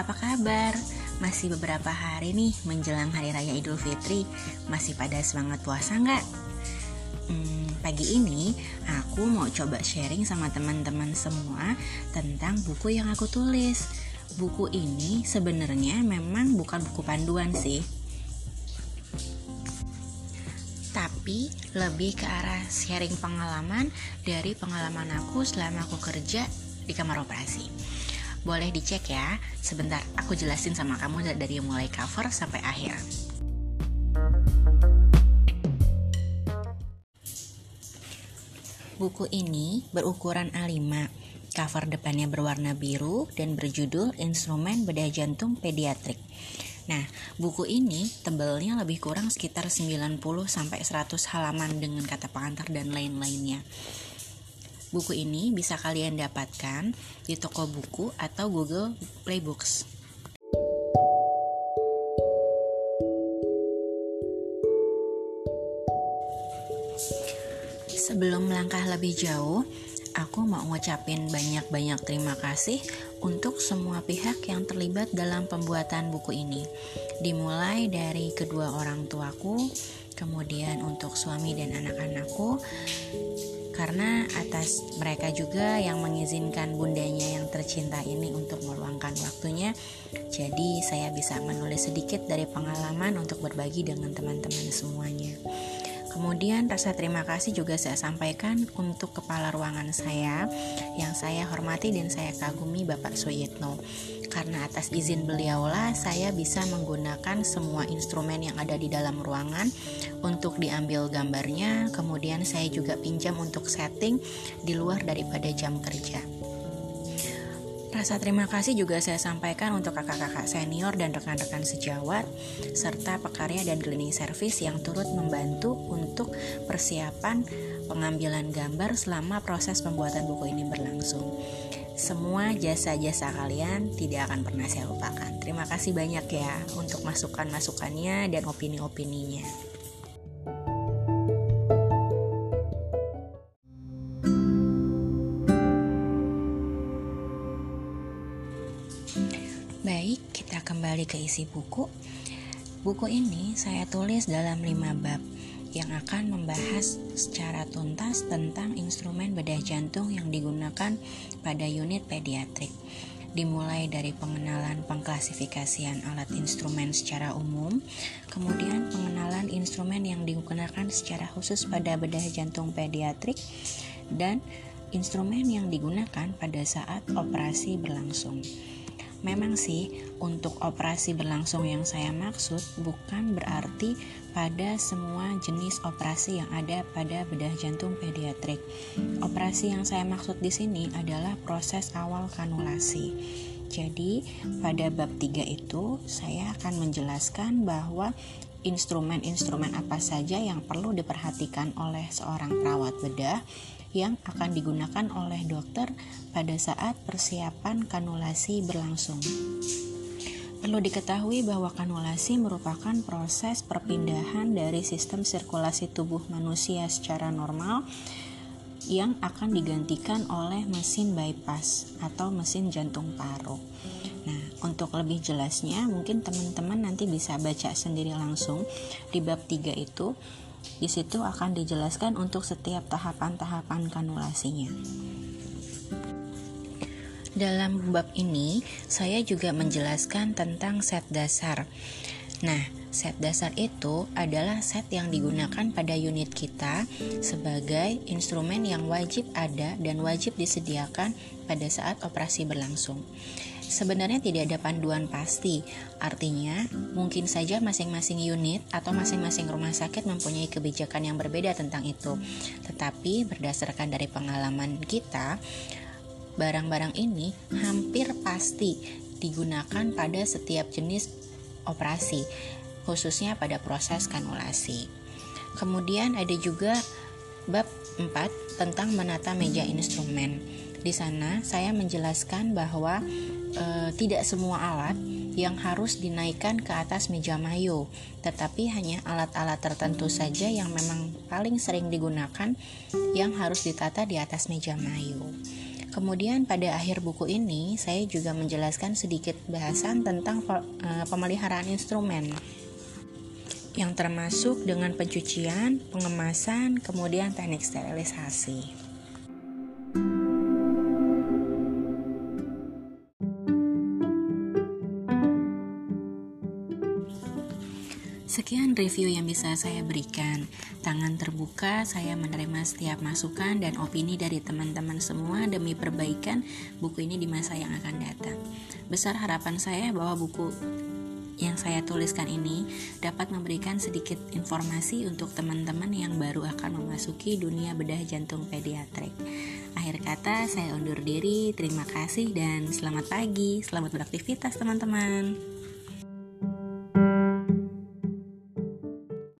apa kabar? Masih beberapa hari nih menjelang Hari Raya Idul Fitri Masih pada semangat puasa nggak? Hmm, pagi ini aku mau coba sharing sama teman-teman semua tentang buku yang aku tulis Buku ini sebenarnya memang bukan buku panduan sih Tapi lebih ke arah sharing pengalaman dari pengalaman aku selama aku kerja di kamar operasi boleh dicek ya. Sebentar, aku jelasin sama kamu dari mulai cover sampai akhir. Buku ini berukuran A5, cover depannya berwarna biru dan berjudul Instrumen Bedah Jantung Pediatrik. Nah, buku ini tebelnya lebih kurang sekitar 90 sampai 100 halaman dengan kata pengantar dan lain-lainnya. Buku ini bisa kalian dapatkan di toko buku atau Google Play Books. Sebelum melangkah lebih jauh, aku mau ngucapin banyak-banyak terima kasih untuk semua pihak yang terlibat dalam pembuatan buku ini. Dimulai dari kedua orang tuaku, kemudian untuk suami dan anak-anakku, karena atas mereka juga yang mengizinkan bundanya yang tercinta ini untuk meluangkan waktunya. Jadi saya bisa menulis sedikit dari pengalaman untuk berbagi dengan teman-teman semuanya. Kemudian rasa terima kasih juga saya sampaikan untuk kepala ruangan saya yang saya hormati dan saya kagumi Bapak Suyitno. Karena atas izin beliaulah saya bisa menggunakan semua instrumen yang ada di dalam ruangan untuk diambil gambarnya. Kemudian saya juga pinjam untuk setting di luar daripada jam kerja. Rasa terima kasih juga saya sampaikan untuk kakak-kakak senior dan rekan-rekan sejawat, serta pekarya dan cleaning service yang turut membantu untuk persiapan pengambilan gambar selama proses pembuatan buku ini berlangsung. Semua jasa-jasa kalian tidak akan pernah saya lupakan. Terima kasih banyak ya untuk masukan-masukannya dan opini-opininya. Baik, kita kembali ke isi buku. Buku ini saya tulis dalam lima bab yang akan membahas secara tuntas tentang instrumen bedah jantung yang digunakan pada unit pediatrik. Dimulai dari pengenalan pengklasifikasian alat instrumen secara umum, kemudian pengenalan instrumen yang digunakan secara khusus pada bedah jantung pediatrik, dan instrumen yang digunakan pada saat operasi berlangsung. Memang sih, untuk operasi berlangsung yang saya maksud bukan berarti pada semua jenis operasi yang ada pada bedah jantung pediatrik. Operasi yang saya maksud di sini adalah proses awal kanulasi. Jadi, pada bab 3 itu saya akan menjelaskan bahwa instrumen-instrumen apa saja yang perlu diperhatikan oleh seorang perawat bedah yang akan digunakan oleh dokter pada saat persiapan kanulasi berlangsung. Perlu diketahui bahwa kanulasi merupakan proses perpindahan dari sistem sirkulasi tubuh manusia secara normal yang akan digantikan oleh mesin bypass atau mesin jantung paru. Nah, untuk lebih jelasnya mungkin teman-teman nanti bisa baca sendiri langsung di bab 3 itu di situ akan dijelaskan untuk setiap tahapan-tahapan kanulasinya. Dalam bab ini, saya juga menjelaskan tentang set dasar. Nah, set dasar itu adalah set yang digunakan pada unit kita sebagai instrumen yang wajib ada dan wajib disediakan pada saat operasi berlangsung. Sebenarnya tidak ada panduan pasti, artinya mungkin saja masing-masing unit atau masing-masing rumah sakit mempunyai kebijakan yang berbeda tentang itu. Tetapi berdasarkan dari pengalaman kita, barang-barang ini hampir pasti digunakan pada setiap jenis operasi, khususnya pada proses kanulasi. Kemudian ada juga bab 4 tentang menata meja instrumen. Di sana saya menjelaskan bahwa e, tidak semua alat yang harus dinaikkan ke atas meja mayo, tetapi hanya alat-alat tertentu saja yang memang paling sering digunakan yang harus ditata di atas meja mayo. Kemudian pada akhir buku ini saya juga menjelaskan sedikit bahasan tentang eh, pemeliharaan instrumen yang termasuk dengan pencucian, pengemasan, kemudian teknik sterilisasi. Sekian review yang bisa saya berikan. Tangan terbuka, saya menerima setiap masukan dan opini dari teman-teman semua demi perbaikan buku ini di masa yang akan datang. Besar harapan saya bahwa buku yang saya tuliskan ini dapat memberikan sedikit informasi untuk teman-teman yang baru akan memasuki dunia bedah jantung pediatrik. Akhir kata, saya undur diri. Terima kasih dan selamat pagi. Selamat beraktivitas, teman-teman.